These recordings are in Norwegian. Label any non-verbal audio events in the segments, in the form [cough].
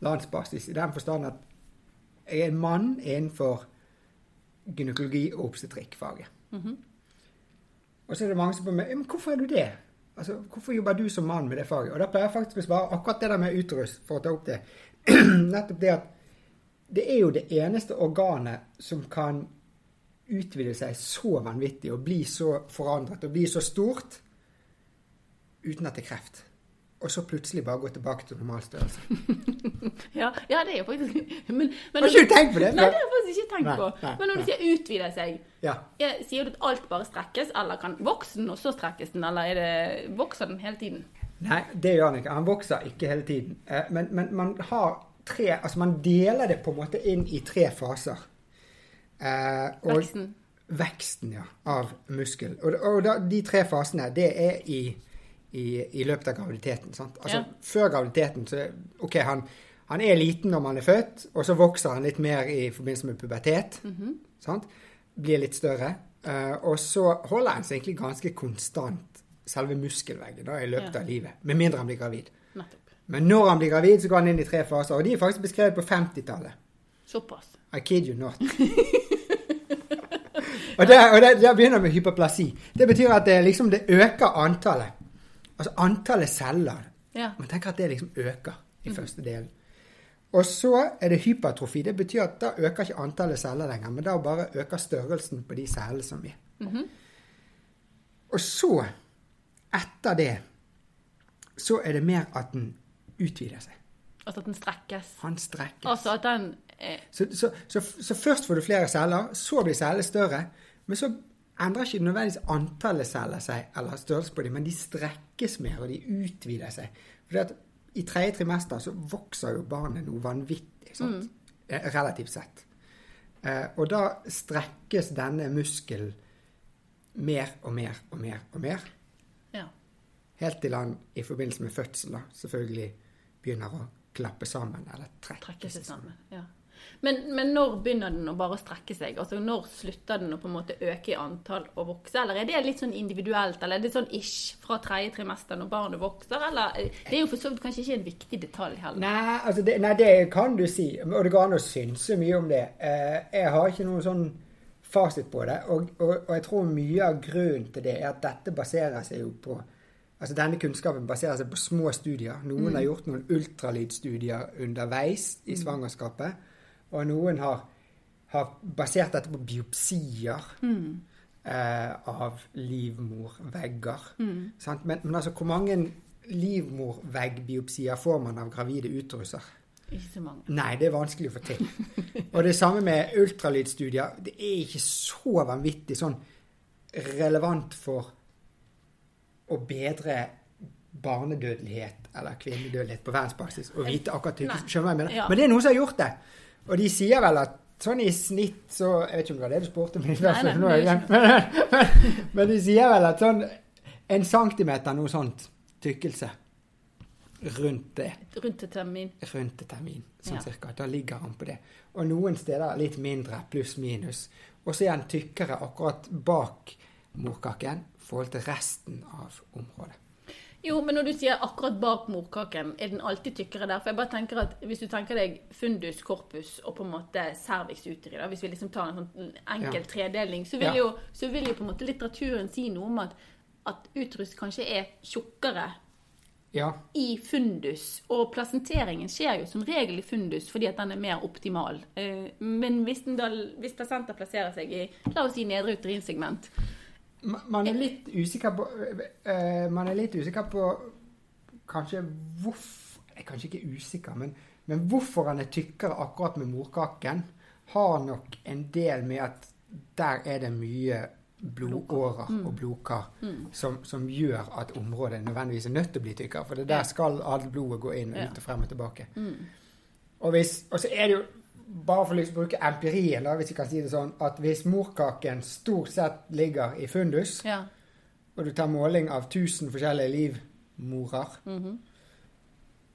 landsbasis, i den forstand at jeg er en mann innenfor gynekologi og obstetrikkfaget. Og så er det mange som spør meg men hvorfor er du det? Altså, Hvorfor jobber du som mann med det faget? Og da pleier jeg faktisk å svare akkurat det der med uterus, for å ta opp det. [clears throat] Nettopp det at det er jo det eneste organet som kan utvide seg så vanvittig og bli så forandret og bli så stort uten at det er kreft. Og så plutselig bare gå tilbake til normal størrelse. [laughs] Ja, ja, det er jo faktisk [laughs] men, men, Har ikke du tenkt på det? Nei, det har jeg faktisk ikke tenkt Nei, på. nei, men når du sier utvide seg, Ja. jeg, sier du at alt bare strekkes, eller kan vokse den og så strekkes den, eller er det, vokser den hele tiden? Nei, det gjør han ikke. Han vokser ikke hele tiden. Eh, Men, men man har tre Altså man deler det på en måte inn i tre faser. Eh, og- Veksten. Veksten, ja. Av muskel. Og, og da, de tre fasene, det er i, i, i løpet av graviditeten. Sant? Altså Ja. før graviditeten så OK, han, han er liten når man er født, og så vokser han litt mer i forbindelse med pubertet. sant? Blir litt større. Uh, og så holder han seg egentlig ganske konstant, selve muskelveggen, da, i løpet Ja. av livet. Med mindre han blir gravid. Nettopp. Men når han blir gravid, så går han inn i tre faser. Og de er faktisk beskrevet på 50-tallet. Såpass. I kid you not. [laughs] og det, og det, det begynner med hyperplasi. Det betyr at det, liksom, det øker antallet. Altså antallet celler. Ja. Man tenker at det liksom øker i første delen. Og så er det hypertrofi. Det betyr at da øker ikke antallet celler lenger, men da bare øker størrelsen på de cellene som er. Og så, etter det, så er det mer at den utvider seg. Altså at den strekkes. Han strekkes. Altså at den eh, Så, så, så, så først får du flere celler, så blir cellene større. Men så endrer ikke nødvendigvis antallet celler seg, eller størrelsen på dem, men de strekkes mer, og de utvider seg. Fordi at I tredje trimester så vokser jo barnet noe vanvittig, sant? Mm. relativt sett. Eh, og da strekkes denne muskelen mer og mer og mer og mer. Ja. Helt til han i forbindelse med fødsel da, selvfølgelig begynner å klappe sammen, eller trekke, trekke seg sammen. Ja. Men, men når begynner den å bare strekke seg? Altså Når slutter den å på en måte øke i antall og vokse? Eller er det litt sånn individuelt, eller er det sånn ish fra tredje trimester når barnet vokser? Eller eh, Det er jo for så vidt kanskje ikke en viktig detalj heller. Nei, altså det, nei, det kan du si. Og det går an å synse mye om det. Eh, jeg har ikke noen sånn fasit på det. Og, og, og jeg tror mye av grunnen til det er at dette baserer seg jo på Altså Denne kunnskapen baserer seg på små studier. Noen har gjort noen ultralydstudier underveis i svangerskapet. Og noen har, har basert dette på biopsier eh, av livmorvegger. Sant? Men, men altså, hvor mange livmorveggbiopsier får man av gravide utruser? Ikke så mange. Nei, det er vanskelig å få til. [laughs] Og det samme med ultralydstudier. Det er ikke så vanvittig sånn relevant for å bedre barnedødelighet eller kvinnedødelighet på verdensbasis å vite akkurat Nei. Skjønner du hva jeg mener? Ja. Men det er noen som har gjort det. Og de sier vel at sånn i snitt så Jeg vet ikke om det var det du spurte om. Men, men, [laughs] men de sier vel at sånn en centimeter, noe sånt, tykkelse rundt det Rundt til termin. rundt til termin, sånn Ja. cirka. Da ligger han på det. Og noen steder litt mindre, pluss minus. Og så er han tykkere akkurat bak morkaken i forhold til resten av området. Jo, men når du sier akkurat bak morkaken, er den alltid tykkere der? For jeg bare tenker at Hvis du tenker deg fundus, corpus og på en måte cervix uteri, hvis vi liksom tar en sånn enkel Ja. tredeling, så vil, Ja. jo, så vil jo på en måte litteraturen si noe om at, at utrus kanskje er tjukkere Ja, i fundus. Og plasenteringen skjer jo som regel i fundus fordi at den er mer optimal. Eh, Men hvis, da, hvis placenta plasserer seg i la oss si nedre uterinsegment man er litt usikker på uh, Man er litt usikker på kanskje hvorfor Jeg er kanskje ikke usikker, men, men hvorfor han er tykkere akkurat med morkaken, har nok en del med at der er det mye blodårer og blodkar som, som gjør at området nødvendigvis er nødt til å bli tykkere. For det der skal alt blodet gå inn og ut og frem og tilbake. Og, hvis, og så er det jo, bare for å liksom bruke empirien, da, hvis vi kan si det sånn, at hvis morkaken stort sett ligger i fundus, Ja. og du tar måling av 1000 forskjellige livmorer Mhm.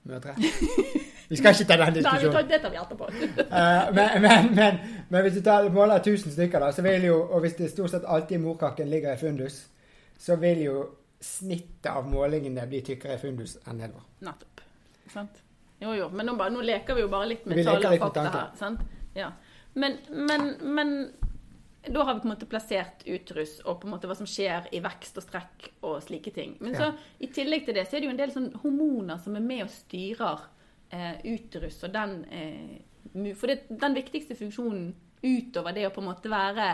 Mødre. [laughs] Vi skal ikke ta den Nei, vi tar, det tar vi etterpå. [laughs] Eh, men, men, men, men hvis du tar, måler 1000 stykker, da, så vil jo, og hvis det stort sett alltid morkaken ligger i fundus, så vil jo snittet av målingene bli tykkere i fundus enn nedover. Nettopp. Sant? Jo, jo. Men nå, bare, nå leker vi jo bare litt med tall og fakta her. sant? Ja. Men, men, men da har vi på en måte plassert utrus og på en måte hva som skjer i vekst og strekk og slike ting. Men så Ja. i tillegg til det så er det jo en del sånn hormoner som er med og styrer eh, utrus og den eh, For det, den viktigste funksjonen utover det å på en måte være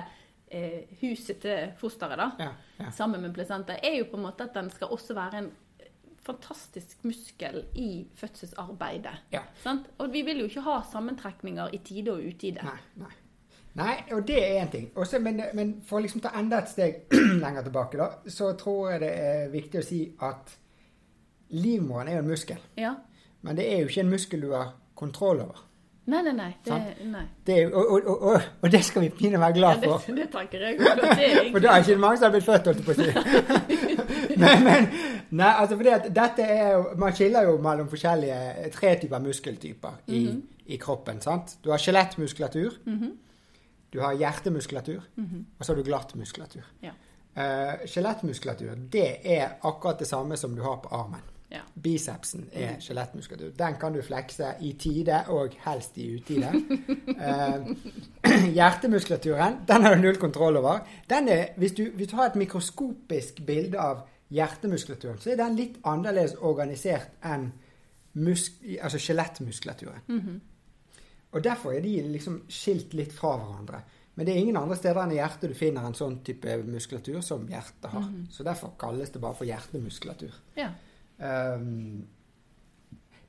eh, huset til fosteret, da, Ja, ja. sammen med placenta, er jo på en måte at den skal også være en fantastisk muskel i fødselsarbeidet. Ja. Sant? Og vi vil jo ikke ha sammentrekninger i tide og utide. Nei, nei. Nei, og det er én ting. Også, men, men for å liksom ta enda et steg [clears throat] lenger tilbake, da, så tror jeg det er viktig å si at livmoren er jo en muskel. Ja. Men det er jo ikke en muskel du har kontroll over. Nei, nei, nei. Det, nei. Det og, og, og, og, det skal vi pinlig være glad for. for. det tenker jeg også. Det er For da er ikke det mange som har blitt født, holdt jeg på å si. [laughs] men, men, nei, altså fordi at dette er jo Man skiller jo mellom forskjellige tre typer muskeltyper i, Mhm. i kroppen. sant? Du har skjelettmuskulatur, Mhm. du har hjertemuskulatur, Mhm. og så har du glattmuskulatur. Ja. Uh, Skjelettmuskulatur det er akkurat det samme som du har på armen. Ja. Bicepsen er skjelettmuskulatur. Den kan du flekse i tide og helst i utide. [laughs] Eh, [clears throat] hjertemuskulaturen den har du null kontroll over. Den er, hvis, du, hvis du har et mikroskopisk bilde av hjertemuskulaturen, så er den litt annerledes organisert enn altså skjelettmuskulaturen. Og derfor er de liksom skilt litt fra hverandre. Men det er ingen andre steder enn i hjertet du finner en sånn type muskulatur som hjertet har. Så derfor kalles det bare for hjertemuskulatur. Ja. Um,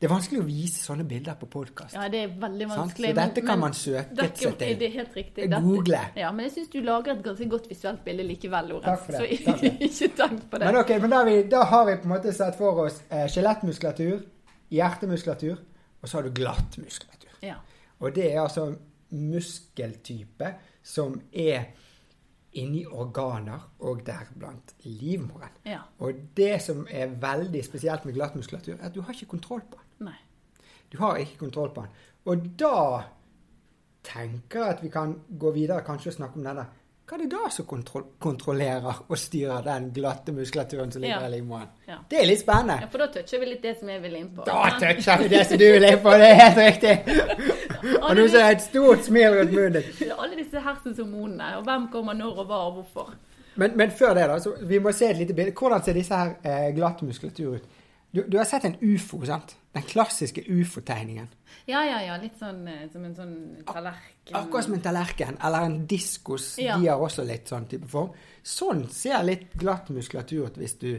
det er vanskelig å vise sånne bilder på podkast. ja, det er veldig Så dette kan men- man søke dette- seg til. Det er helt riktig. Google. Ja, men jeg syns du lager et ganske godt visuelt bilde likevel, Takk Lorentz. for det, Så [laughs] takk for det. ikke tenk på det. Men okay, men da, har vi, da har vi på en måte sett for oss eh, skjelettmuskulatur, hjertemuskulatur, og så har du glattmuskulatur. Ja. Og det er altså muskeltype som er inni organer, og deriblant livmoren. ja. Og det som er veldig spesielt med glattmuskulatur, er at du har ikke kontroll på den. Nei. Du har ikke kontroll på den. Og da tenker jeg at vi kan gå videre kanskje og snakke om denne. Hva er det da som kontro kontrollerer og styrer den glatte muskulaturen som ligger Ja. i limoen? Ja. Det er litt spennende. ja, for da toucher vi litt det som jeg vil inn på. Da toucher vi det som du vil inn på, det er helt riktig! [laughs] Og nå ser jeg et stort smil rundt munnen din. [laughs] Alle disse hersens hormonene, og hvem kommer når og hva og hvorfor. Men, men før det, da, så vi må se et lite bilde. Hvordan ser disse her eh, glatte muskulatur ut? Du, du har sett en ufo, sant? Den klassiske ufo-tegningen. Ja, ja, ja. Litt sånn eh, som en sånn tallerken. Akkurat som en tallerken eller en diskos. Ja. De har også litt sånn type form. Sånn ser litt glatt muskulatur ut hvis du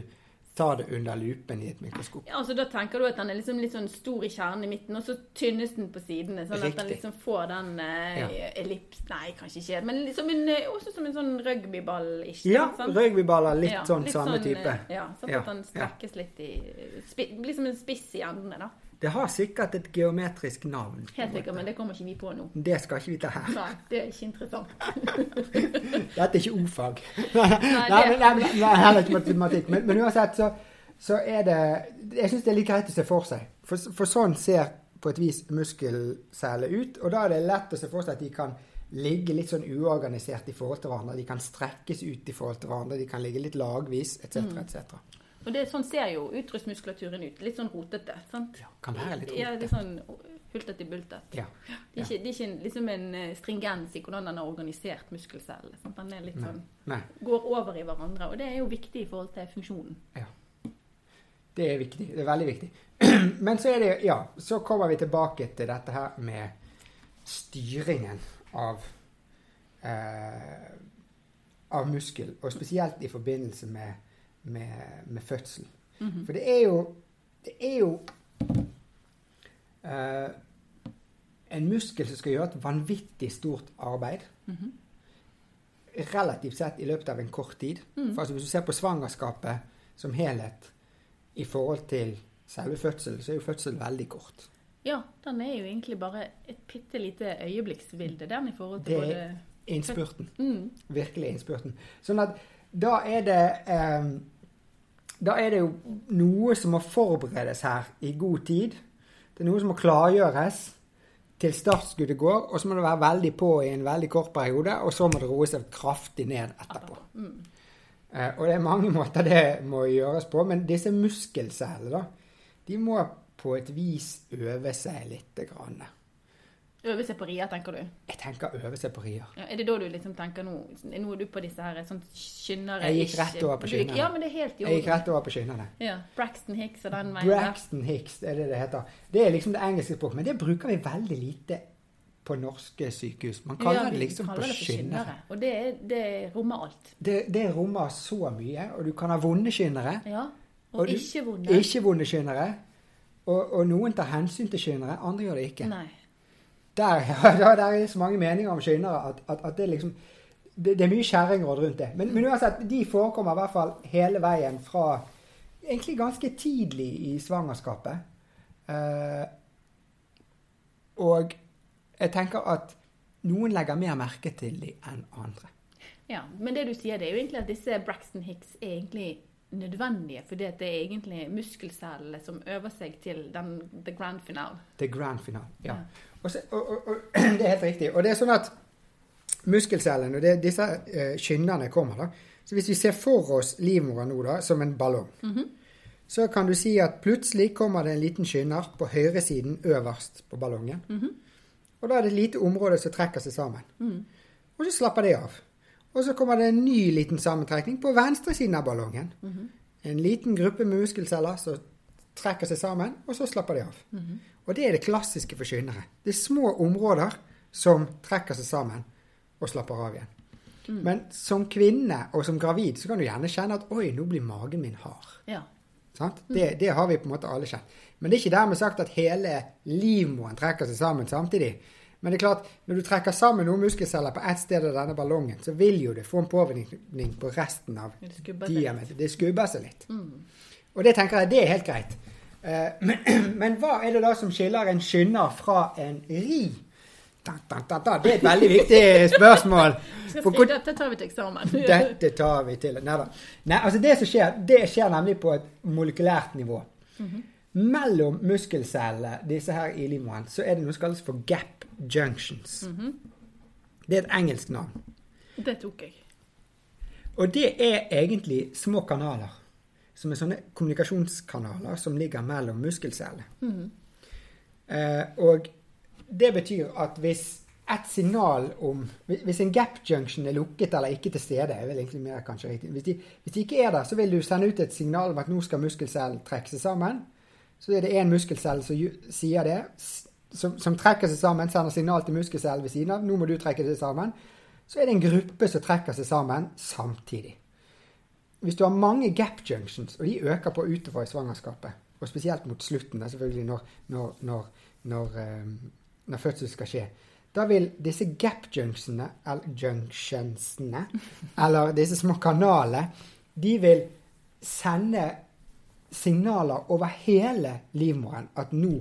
tar det under lupen i et mikroskop. Ja, altså Da tenker du at den er liksom litt sånn stor i kjernen i midten, og så tynnes den på sidene. Sånn at den liksom får den eh, Ja. ellips Nei, kanskje ikke. Men liksom en, eh, også som en sånn rugbyball-ish. Ja, sant? rugbyballer, litt Ja, sånn samme sånn, type. Ja, sånn Ja, at den strekkes litt i spi, Blir som en spiss i endene, da. Det har sikkert et geometrisk navn. Helt sikkert, men det kommer ikke vi på nå. Det skal ikke vi ta her. Nei, det er ikke interessant. [laughs] Dette er ikke o-fag. [laughs] Nei, nei, nei, nei, heller ikke matematikk. Men, men uansett så, så er det Jeg syns det er litt greit å se for seg. For, for sånn ser på et vis muskelceller ut. Og da er det lett å se for seg at de kan ligge litt sånn uorganisert i forhold til hverandre. De kan strekkes ut i forhold til hverandre. De kan ligge litt lagvis, etc., etc. Og det, sånn ser jo utrustmuskulaturen ut. Litt sånn rotete. sant? Ja, kan være litt rotete. Ja, litt sånn hultete bultet. Ja. Det er ikke, det er ikke en, liksom en eh, stringens i hvordan den har organisert, muskelcellene. Den er litt Nei. sånn, Nei. går over i hverandre, og det er jo viktig i forhold til funksjonen. Ja. Det er viktig. Det er veldig viktig. [clears throat] Men så er det Ja, så kommer vi tilbake til dette her med styringen av eh, av muskel, og spesielt i forbindelse med, med, med fødsel. Mhm. For det er jo Det er jo uh, en muskel som skal gjøre et vanvittig stort arbeid Mhm. relativt sett i løpet av en kort tid. Mm. For altså, Hvis du ser på svangerskapet som helhet i forhold til selve fødsel, så er jo fødsel veldig kort. Ja, den er jo egentlig bare et bitte lite øyeblikksbilde, den i forhold til Det både Innspurten. mm, Virkelig innspurten. Sånn at da er det eh, Da er det jo noe som må forberedes her i god tid. Det er noe som må klargjøres til startskuddet går, og så må det være veldig på i en veldig kort periode, og så må det roe seg kraftig ned etterpå. Mm. Uh, og det er mange [laughs] måter det må gjøres på, men disse muskelcellene, da, de må på et vis øve seg lite grann. Øve seg på rier, tenker du? Jeg tenker øve seg på rier. Ja, er det da du liksom tenker nå Nå er du på disse her sånn skyndere Jeg gikk rett over på Du. Ja, men det er helt i Jeg gikk rett over på skynderne. Ja, Braxton Hicks og den veien. Braxton Hicks, er det det heter. Det er liksom det engelske språket, men det bruker vi veldig lite på norske sykehus. Man kaller Ja, det liksom kaller på det skyndere. Og det, det rommer alt. Det, det rommer så mye, og du kan ha vonde skyndere, Ja. Og, Og ikke vonde. ikke vonde skyndere. Og, og noen tar hensyn til skyndere, andre gjør det ikke. Nei. Der, [laughs] ja, der er så mange meninger om skyndere at, at, at det liksom det, det er mye kjerringråd rundt det. Men, men uansett, de forekommer i hvert fall hele veien fra egentlig ganske tidlig i svangerskapet. Eh, og jeg tenker at noen legger mer merke til de enn andre. Ja, Men det du sier, det er jo egentlig at disse Braxton Hicks er egentlig nødvendige, fordi det er egentlig muskelcellene som øver seg til den, the grand finale. Er grand finale, Ja. Ja. Og, så, og, og, og [clears throat] det er helt riktig. Og det er sånn at muskelcellene, og det, disse uh, skynderne kommer da, så hvis vi ser for oss livmora nå da, som en ballong, så kan du si at plutselig kommer det en liten skynder på høyresiden øverst på ballongen. Og da er det et lite område som trekker seg sammen. Og så slapper det av. Og så kommer det en ny liten sammentrekning på venstre siden av ballongen. En liten gruppe muskelceller som trekker seg sammen, og så slapper de av. Og det er det klassiske for skyndere. Det er små områder som trekker seg sammen og slapper av igjen. Men som kvinne og som gravid så kan du gjerne kjenne at oi, nå blir magen min hard. Ja. Sant? Det, det har vi på en måte alle kjent. Men det er ikke dermed sagt at hele livmoren trekker seg sammen samtidig. Men det er klart, når du trekker sammen noen muskelceller på ett sted av denne ballongen, så vil jo det få en påvirkning på resten av Det skubber seg litt. diameteret. Og det tenker jeg, det er helt greit. Eh, men, [clears throat] men hva er det da som skiller en skynder fra en ri? Da, da, da. Det er et veldig viktig spørsmål. [laughs] For dette tar vi til eksamen. [laughs] dette tar vi til. Nei da. Nei, altså det som skjer, det skjer nemlig på et molekylært nivå. Mellom muskelcellene, disse her i livmoren, så er det noe som kalles for gap junctions. Det er et engelsk navn. Det tok jeg. Og det er egentlig små kanaler. Som er sånne kommunikasjonskanaler som ligger mellom muskelcellene. Eh, og det betyr at hvis et signal om Hvis en gap junction er lukket eller ikke til stede, er vel egentlig mer kanskje riktig. Hvis de, hvis de ikke er der, så vil du sende ut et signal om at nå skal muskelcellen trekke seg sammen. Så er det én muskelcelle som sier det, som, som trekker seg sammen, sender signal til muskelcellen ved siden av. Nå må du trekke deg sammen. Så er det en gruppe som trekker seg sammen samtidig. Hvis du har mange gap junctions, og de øker på utover i svangerskapet, og spesielt mot slutten, selvfølgelig når, når, når, når, eh, når fødsel skal skje, da vil disse gap junctionsene, eller junctionsene, [laughs] eller disse små kanalene, de vil sende signaler over hele livmoren at nå,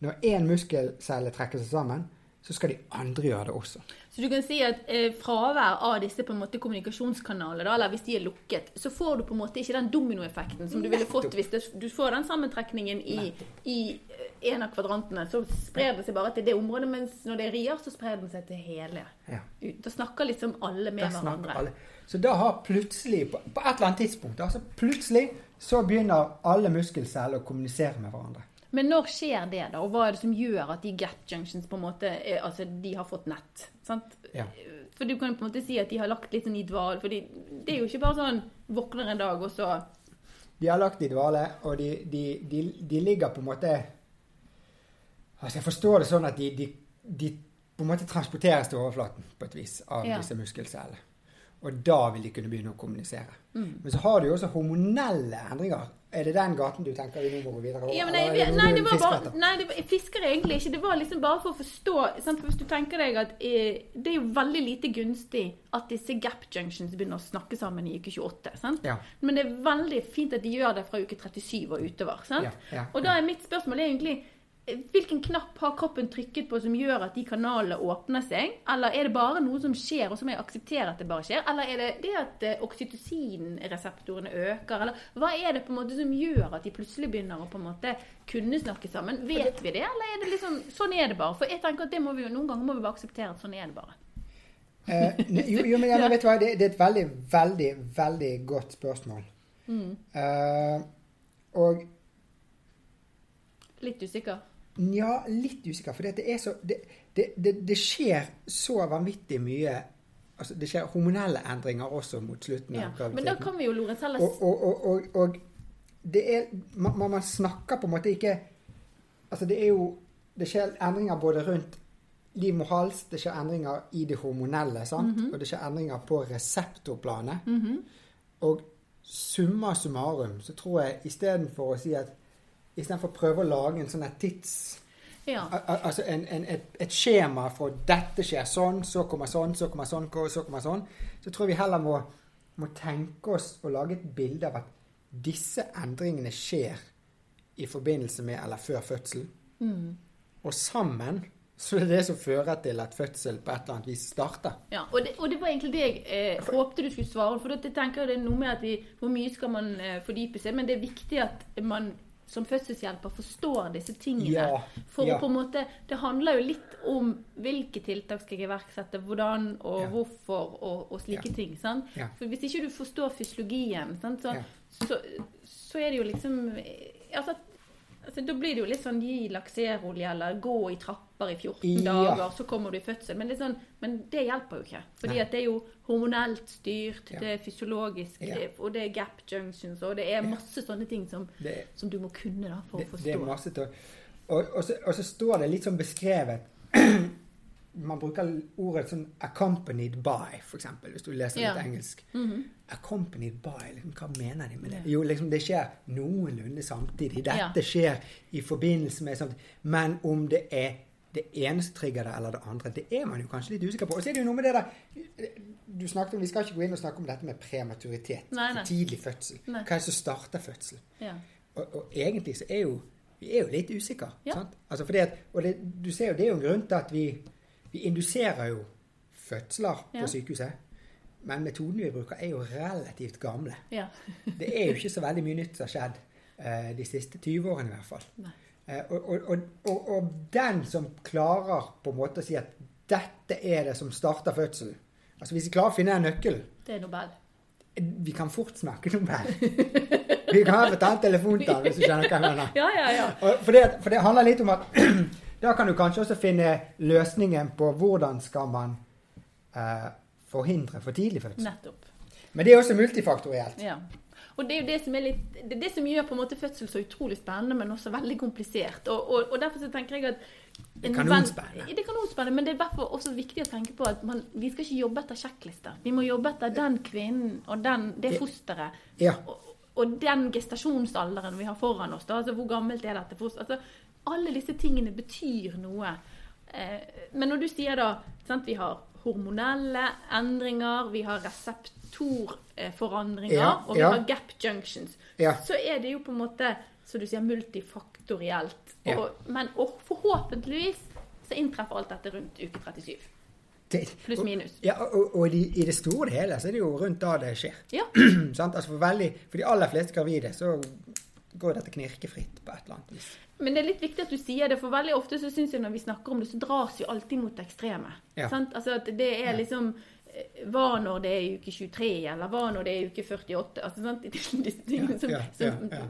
når én muskelcelle trekker seg sammen, så skal de andre gjøre det også. Så du kan si at eh, fravær av disse på en måte kommunikasjonskanaler, da, eller hvis de er lukket, så får du på en måte ikke den dominoeffekten som du ville fått hvis det, du får den sammentrekningen i, i eh, en av kvadrantene. Så sprer det seg bare til det området, mens når det er rier, så sprer den seg til hele. Ja. Da snakker liksom alle med hverandre. alle. Så da har plutselig, på, på et eller annet tidspunkt, altså plutselig så begynner alle muskelceller å kommunisere med hverandre. Men når skjer det, da? Og hva er det som gjør at de gap junctions på en måte er, Altså, de har fått nett? Sant? Ja. For du kan på en måte si at de har lagt litt sånn i dval. For det er jo ikke bare sånn våkner en dag, og så De har lagt i dvale, og de, de, de, de ligger på en måte Altså Jeg forstår det sånn at de, de, de på en måte transporteres til overflaten på et vis av Ja. disse muskelcellene. Og da vil de kunne begynne å kommunisere. Mm. Men så har du jo også hormonelle endringer. Er det den gaten du tenker vi nå må gå videre over? ja, men nei, noe nei, det var bare, nei, det var, jeg fisker egentlig ikke. Det var liksom bare for å forstå sant? Hvis du tenker deg at eh, det er jo veldig lite gunstig at disse gap junctions begynner å snakke sammen i uke 28. Sant? Ja. Men det er veldig fint at de gjør det fra uke 37 og utover. Sant? Ja, ja, og da er mitt spørsmål egentlig Hvilken knapp har kroppen trykket på som gjør at de kanalene åpner seg? Eller er det bare noe som skjer, og så må jeg akseptere at det bare skjer? Eller er det det at eh, oksytocinreseptorene øker? Eller hva er det på en måte som gjør at de plutselig begynner å på en måte kunne snakke sammen? Vet vi det, eller er det liksom Sånn er det bare. For jeg tenker at det må vi jo, noen ganger må vi bare akseptere at sånn er det bare. Eh, jo, jo, men, ja, men [laughs] vet du hva, det, det er et veldig, veldig, veldig godt spørsmål. Mm. Eh, og Litt usikker? Nja, litt usikker. For det, så, det, det, det, skjer så vanvittig mye altså Det skjer hormonelle endringer også mot slutten Ja. av graviditeten. Men da kan vi jo Lorentz heller Og, og, og, og, det er man, man snakker på en måte ikke Altså, det er jo Det skjer endringer både rundt liv og hals, det skjer endringer i det hormonelle, sant? Mhm. og det skjer endringer på reseptorplanet. Og summa summarum så tror jeg istedenfor å si at Istedenfor å prøve å lage en sånn tids... Ja. Al- al- Altså en, en, et, et skjema for dette skjer sånn, så kommer sånn, så kommer sånn, så kommer sånn. Så tror vi heller må, må tenke oss å lage et bilde av at disse endringene skjer i forbindelse med eller før fødsel. Og sammen så er det det som fører til at fødsel på et eller annet vis starter. Ja, og det, og det var egentlig det jeg eh, håpte du skulle svare. For jeg tenker det er noe med at vi, Hvor mye skal man eh, fordype seg? Men det er viktig at man som fødselshjelper forstår disse tingene. Ja, For ja. på en måte, Det handler jo litt om hvilke tiltak skal jeg iverksette, hvordan og Ja. hvorfor og, og slike ting. sant? For Hvis ikke du forstår fysiologien, sant, så, så, så er det jo liksom altså, altså, Da blir det jo litt sånn gi lakserolje eller gå i trapper i 14 Ja. dager, så kommer du i fødsel. Men det, sånn, men det hjelper jo ikke. Fordi Nei. at det er jo hormonelt styrt, Ja. det er fysiologisk, Ja. det, og det er gap junctions, og det er masse sånne ting som, Det, som du må kunne da, for det, å det er masse og, og, så, og så står det litt sånn beskrevet [clears throat] Man bruker ordet sånn 'accompanied by', f.eks. Hvis du leser Ja. litt engelsk. -hmm. 'Accompanied by', liksom, hva mener de med det? Jo, liksom det skjer noenlunde samtidig. Dette Ja. skjer i forbindelse med sånt. Men om det er det ene som trigger det, eller det andre, det er man jo kanskje litt usikker på. Og så er det jo noe med det der du snakket om, Vi skal ikke gå inn og snakke om dette med prematuritet. Nei, nei. Tidlig fødsel. Nei. Hva er det som starter fødsel? Ja. Og, og egentlig så er jo vi er jo litt usikre. Ja. Sant? Altså fordi at, og det, du ser jo, det er jo en grunn til at vi, vi induserer jo fødsler på Ja. sykehuset. Men metodene vi bruker, er jo relativt gamle. ja. [laughs] Det er jo ikke så veldig mye nytt som har skjedd eh, de siste 20 årene i hvert fall. Eh, og, og, og, og, den som klarer på en måte å si at dette er det som starter fødselen Altså Hvis vi klarer å finne den nøkkelen Det er Nobel. Vi kan fort snakke Nobel. Vi kan ha et annet telefontall, hvis du skjønner hva jeg mener. [laughs] Ja, ja, ja. For, det, for det handler litt om at [clears throat] [clears throat] da kan du kanskje også finne løsningen på hvordan skal man eh, forhindre for tidlig fødsel. Nettopp. Men det er også multifaktorielt. Ja. Og det er jo det som litt Det det som gjør på en måte fødsel så utrolig spennende, men også veldig komplisert. Og, og, og derfor så tenker jeg at Det er kanonspennende. Det er kanonspennende, men det er derfor også viktig å tenke på at man, vi skal ikke jobbe etter sjekklister. Vi må jobbe etter den kvinnen og den, det fosteret. Ja. Og, og den gestasjonsalderen vi har foran oss. Da, altså Hvor gammelt er dette fosteret? Altså, alle disse tingene betyr noe. Eh, men når du sier da sant, Vi har hormonelle endringer, vi har reseptorforandringer, Ja, og vi ja. har gap junctions. Ja. Så er det jo på en måte, som du sier, multifaktorielt. Og, men og forhåpentligvis så inntreffer alt dette rundt uke 37. Pluss minus. Ja, og, og i, i det store og hele så er det jo rundt da det skjer. Ja. [clears throat] Sant? Altså for, veldig, for de aller fleste gravide så går dette knirkefritt på et eller annet vis. Men det er litt viktig at du sier det, for veldig ofte så syns jeg når vi snakker om det, så dras jo alltid mot det ekstreme. Ja. Sant? Altså at det er liksom eh, Hva når det er uke 23, eller hva når det er uke 48? Altså, sant? [laughs] Disse tingene som, Ja, ja, som ja,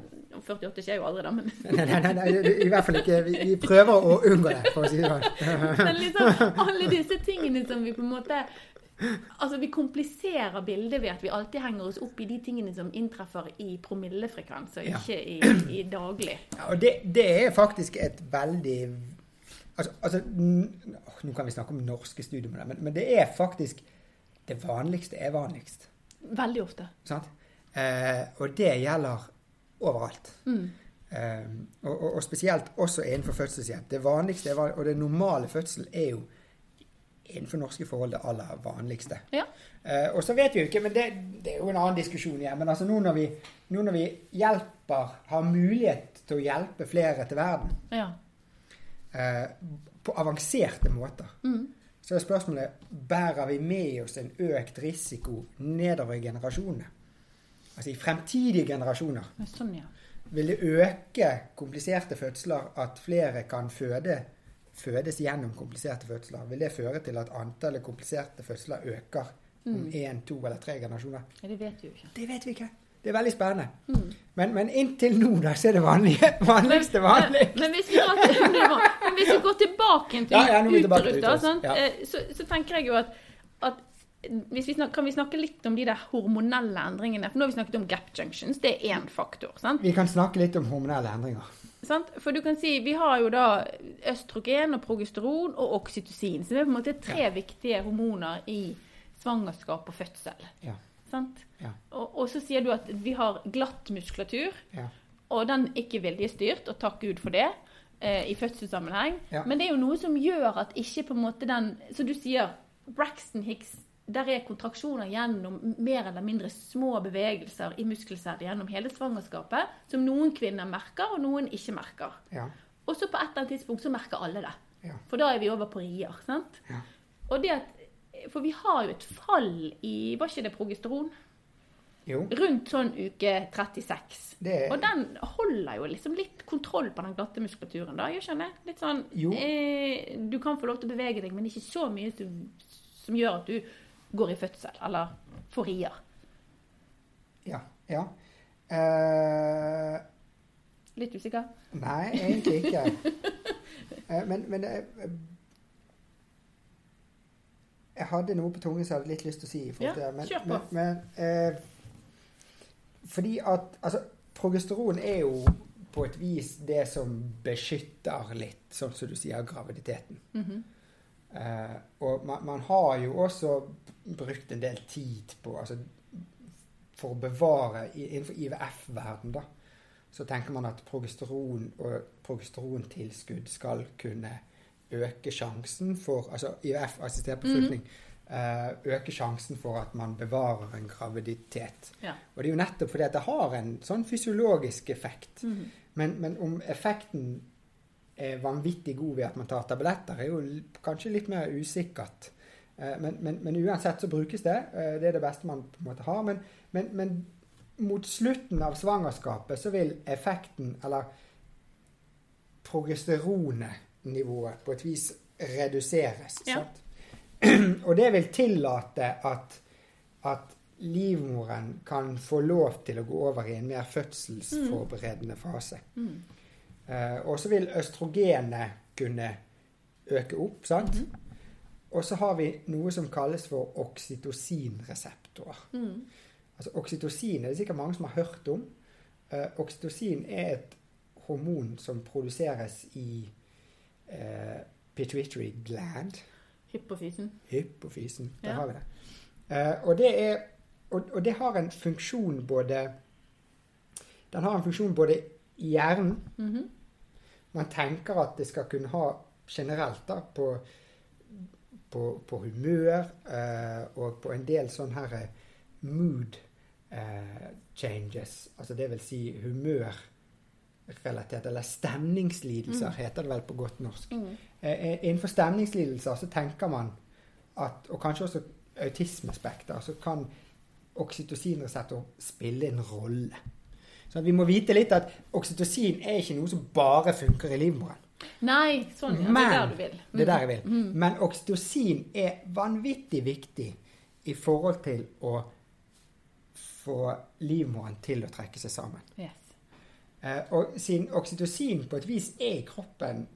48 skjer jo aldri, da, men [laughs] Nei, nei, nei, nei, i hvert fall ikke. Vi, vi prøver å unngå det, for å si det sånn. [laughs] Liksom alle disse tingene som vi på en måte Altså Vi kompliserer bildet ved at vi alltid henger oss opp i de tingene som inntreffer i promillefrekvens, og Ja. ikke i, i daglig. Ja, og det, det er faktisk et veldig Altså, altså Nå kan vi snakke om norske studier, men, men det er faktisk Det vanligste er vanligst. Veldig ofte. Eh, og det gjelder overalt. Mm. Eh, og, og, og spesielt også innenfor fødselshjelp. Det vanligste er, og det normale fødsel er jo innenfor norske forhold det aller vanligste. Ja. Eh, og så vet vi jo ikke, men det, det er jo en annen diskusjon igjen. Men altså nå når vi, nå når vi hjelper, har mulighet til å hjelpe flere til verden ja. eh, på avanserte måter, Mm. så er spørsmålet bærer vi med oss en økt risiko nedover i generasjonene. Altså i fremtidige generasjoner. Sånn, ja. Vil det øke kompliserte fødsler at flere kan føde, fødes gjennom kompliserte fødsler? Vil det føre til at antallet kompliserte fødsler øker om én, to eller tre generasjoner? ja. Det vet vi jo ikke. Det vet vi ikke. Det er veldig spennende. Men, men inntil nå, da, så er det vanlige, [laughs] vanligste vanlig. Men, [laughs] men, hvis men hvis vi går tilbake til Ja, uterus, sant? ja. Så, så tenker jeg jo at, at hvis vi snak, Kan vi snakke litt om de der hormonelle endringene? For nå har vi snakket om gap junctions. Det er én faktor. sant? Vi kan snakke litt om hormonelle endringer. Sant? For du kan si, Vi har jo da østrogen og progesteron og oksytocin. som er på en måte tre viktige hormoner i svangerskap og fødsel. Ja. Sant? Ja. Og, og så sier du at vi har glatt muskulatur, Ja. og den er ikke viljestyrt, og takk Gud for det, eh, i fødselssammenheng. Men det er jo noe som gjør at ikke på en måte den Så du sier Braxton Hicks der er kontraksjoner gjennom mer eller mindre små bevegelser i muskelceller gjennom hele svangerskapet, som noen kvinner merker, og noen ikke merker. Ja. Og så på et eller annet tidspunkt så merker alle det. Ja. For da er vi over på rier. sant? Ja. Og det at, For vi har jo et fall i Var ikke det progesteron? Jo. Rundt sånn uke 36. Det Og den holder jo liksom litt kontroll på den glatte muskulaturen, da. Jeg skjønner. Litt sånn eh, Du kan få lov til å bevege deg, men ikke så mye som, som gjør at du går i fødsel, eller får rier. Ja. ja. Eh, Litt usikker? nei, egentlig ikke. [laughs] Eh, men men eh, Jeg hadde noe på tungen som jeg hadde litt lyst til å si. Ja, det, men, kjør på. Men, men eh, fordi at altså, progesteron er jo på et vis det som beskytter litt, sånn som du sier, graviditeten. Mhm. Eh, og man, man har jo også brukt en del tid på altså, For å bevare Innenfor IVF-verden, da, så tenker man at progesteron og progesterontilskudd skal kunne øke sjansen for Altså IVF-assistert befruktning. eh, øke sjansen for at man bevarer en graviditet. Ja. Og det er jo nettopp fordi at det har en sånn fysiologisk effekt. Mhm. Men, men om effekten er vanvittig god ved at man tar tabletter, er jo kanskje litt mer usikkert. Eh, Men, men, men uansett så brukes det. Eh, Det er det beste man på en måte har. Men, men, men mot slutten av svangerskapet så vil effekten, eller progesteronnivået, på et vis reduseres. Ja. [clears throat] Og det vil tillate at, at livmoren kan få lov til å gå over i en mer fødselsforberedende fase. Mm. Eh, og så vil østrogenet kunne øke opp, sant? Mm. Og så har vi noe som kalles for oksytocinreseptorer. Mm. Altså Oksytocin er det sikkert mange som har hørt om. Uh, oksytocin er et hormon som produseres i uh, pituitary gland, Hypofysen. hypofysen. Der Ja. har vi det. Uh, og, det er, og, og det har en funksjon både Den har en funksjon både i hjernen Mhm. Man tenker at det skal kunne ha generelt da, på, på, på humør eh, og på en del sånne her eh, mood eh, changes. Altså det vil si humørrelatert, eller stemningslidelser Mm. heter det vel på godt norsk. Mm. Eh, eh, innenfor stemningslidelser så tenker man at, og kanskje også autismespekter, så kan oksytocinreseptor spille en rolle. Så vi må vite litt at oksytocin er ikke noe som bare funker i livmoren. Nei, sånn, ja. Det er der du vil. Det er der jeg vil. Mm. Men oksytocin er vanvittig viktig i forhold til å få livmoren til å trekke seg sammen. Yes. Eh, og siden oksytocin på et vis er i kroppen,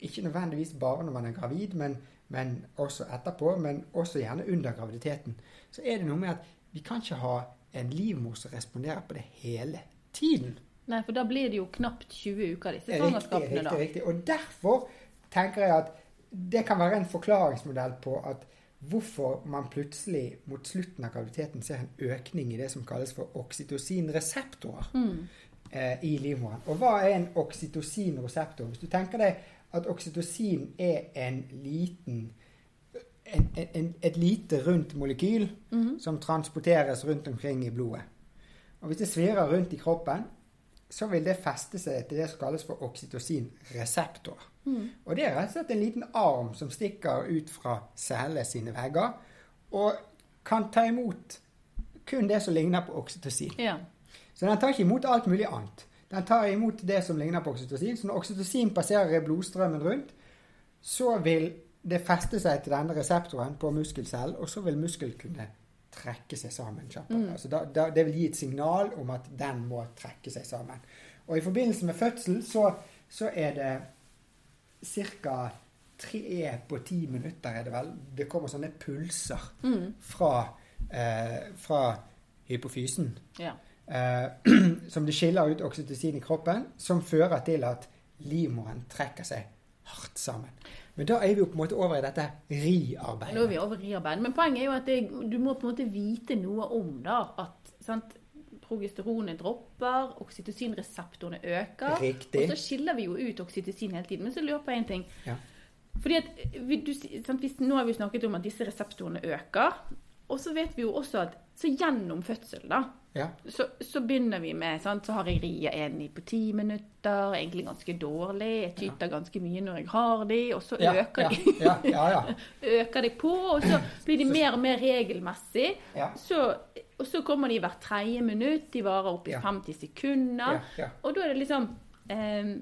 ikke nødvendigvis bare når man er gravid, men, men også etterpå, men også gjerne under graviditeten, så er det noe med at vi kan ikke ha en livmor som responderer på det hele tiden. Nei, for da blir det jo knapt 20 uker, disse Riktig, svangerskapene, riktig, da. riktig. Og derfor tenker jeg at det kan være en forklaringsmodell på at hvorfor man plutselig mot slutten av graviditeten ser en økning i det som kalles for oksytocinreseptorer Mm. eh, i livmoren. Og hva er en oksytocinreseptor? Hvis du tenker deg at oksytocin er en liten en, en, en, et lite rundt molekyl Mhm. som transporteres rundt omkring i blodet. Og hvis det svirrer rundt i kroppen, så vil det feste seg til det som kalles for oksytocinreseptor. Mm. Og det er rett og slett en liten arm som stikker ut fra cellene sine vegger, og kan ta imot kun det som ligner på oksytocin. Ja. Så den tar ikke imot alt mulig annet. Den tar imot det som ligner på oksytocin. Så når oksytocin passerer i blodstrømmen rundt, så vil det feste seg til denne reseptoren på muskelcellen, og så vil muskelen kunne trekke seg sammen kjappere. Altså da, da, det vil gi et signal om at den må trekke seg sammen. Og i forbindelse med fødsel så, så er det ca. tre på ti minutter er det vel. Det kommer sånne pulser fra, eh, fra hypofysen. Ja. Eh, [clears throat] som det skiller ut oksytocin i kroppen, som fører til at livmoren trekker seg hardt sammen. Men da er vi jo på en måte over i dette Nå er vi over i arbeid. Men poenget er jo at det, du må på en måte vite noe om da, at sant, progesteronet dropper, oksytocinreseptorene øker. Riktig. Og så skiller vi jo ut oksytocin hele tiden. Men så lurer jeg på én ting. Ja. Fordi at, vi, du, sant, hvis, Nå har vi snakket om at disse reseptorene øker. Og så vet vi jo også at så gjennom fødsel, da, Ja. så, så begynner vi med sant, Så har jeg ria en i på ti minutter, egentlig ganske dårlig. Jeg tyter ganske mye når jeg har de, og så Ja, øker ja, de. ja, ja, ja. [laughs] øker de på, og så blir de mer og mer regelmessig. Ja. Så, og så kommer de hvert tredje minutt. De varer opp i Ja. 50 sekunder. Ja, ja. Og da er det liksom eh,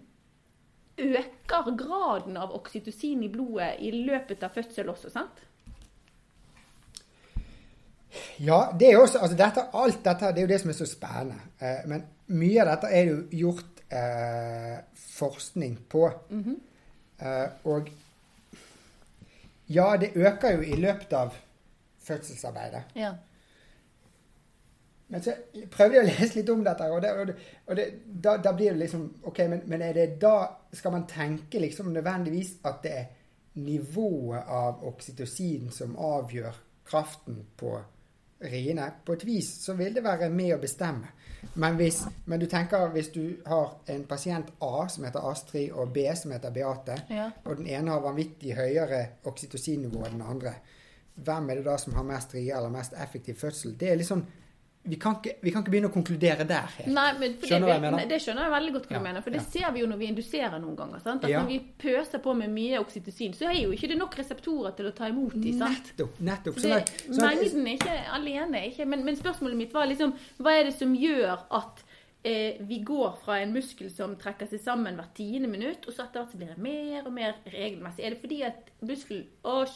Øker graden av oksytocin i blodet i løpet av fødsel også, sant? Ja, det er også, altså dette, alt dette det er jo det som er så spennende. Eh, men mye av dette er jo gjort eh, forskning på. eh, og ja, det øker jo i løpet av fødselsarbeidet. Ja. Men så prøvde jeg å lese litt om dette, og, det, og, det, og det, da, da blir det liksom Ok, men, men er det da Skal man tenke liksom nødvendigvis at det er nivået av oksytocin som avgjør kraften på riene? På et vis så vil det være med å bestemme. Men, hvis, men du tenker hvis du har en pasient A som heter Astrid, og B som heter Beate, Ja. og den ene har vanvittig høyere oksytocinnivå enn den andre, hvem er det da som har mest rie eller mest effektiv fødsel? Det er liksom vi kan, ikke, vi kan ikke begynne å konkludere der helt. Nei, men Skjønner det, jeg mener? Det skjønner jeg veldig godt hva Ja, du mener. For det ja. ser vi jo når vi induserer noen ganger. sant? At Ja. Når vi pøser på med mye oksytocin, så er jo ikke det nok reseptorer til å ta imot dem. Nettopp. nettopp. Så det, sånn mengden er ikke alene. Ikke, men, men spørsmålet mitt var liksom Hva er det som gjør at eh, vi går fra en muskel som trekker seg sammen hvert tiende minutt, og så etter hvert så blir det mer og mer regelmessig? Er det fordi at muskelen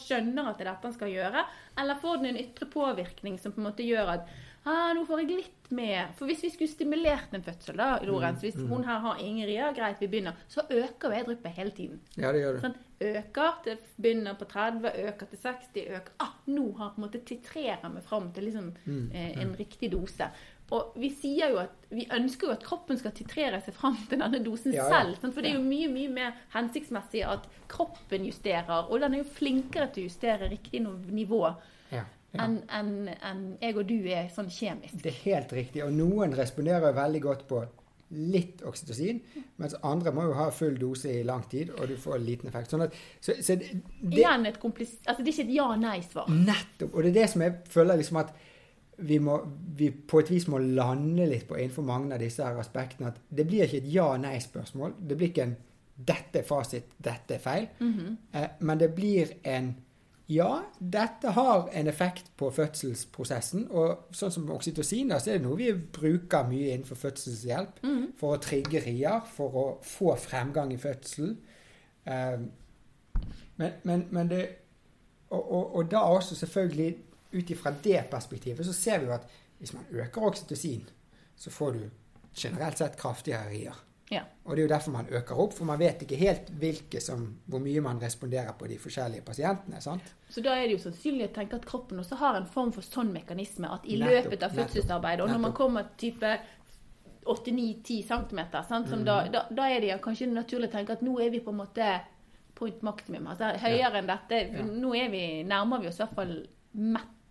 skjønner at det er dette han skal gjøre, eller får den en ytre påvirkning som på en måte gjør at ah, nå får jeg litt mer For hvis vi skulle stimulert en fødsel, da, Lorentz, hvis Mm, hun her har ingen rier, greit, vi begynner, så øker jo eddryppet hele tiden. ja, det gjør det. Sånn, øker, til begynner på 30, øker til 60, øker ah, Nå har på en måte titrerer vi fram til liksom, Mm, eh, en riktig dose. Og vi sier jo at vi ønsker jo at kroppen skal titrere seg fram til denne dosen Ja, ja. selv. Sant? For det er jo mye mye mer hensiktsmessig at kroppen justerer, og den er jo flinkere til å justere riktig nivå Ja. enn en enn jeg og du er sånn kjemisk. Det er helt riktig. Og noen responderer veldig godt på litt oksytocin, mens andre må jo ha full dose i lang tid, og du får liten effekt. Sånn at, så, så det, Igjen et komplis... Altså, det er ikke et ja-nei-svar. Nettopp. Og det er det som jeg føler liksom at vi, må, vi på et vis må lande litt på innenfor mange av disse her aspektene. At det blir ikke et ja-nei-spørsmål. Det blir ikke en 'dette er fasit, dette er feil'. eh, men det blir en ja, dette har en effekt på fødselsprosessen. Og sånn som oksytocin, så er det noe vi bruker mye innenfor fødselshjelp. For å trigge rier, for å få fremgang i fødsel. Um, men, men, men det og, og, og da også selvfølgelig ut ifra det perspektivet så ser vi jo at hvis man øker oksytocin, så får du generelt sett kraftigere rier. Ja. Og det er jo derfor man øker opp, for man vet ikke helt som, hvor mye man responderer på de forskjellige pasientene. sant? Så da er det jo sannsynlig å tenke at kroppen også har en form for sånn mekanisme at i Nettopp, løpet av fødselsarbeidet, og når man kommer type 8-9-10 cm, sant, som da, da, da er det ja kanskje naturlig å tenke at nå er vi på en måte point maximum. Altså høyere enn dette. Ja. Nå vi, nærmer vi oss i hvert fall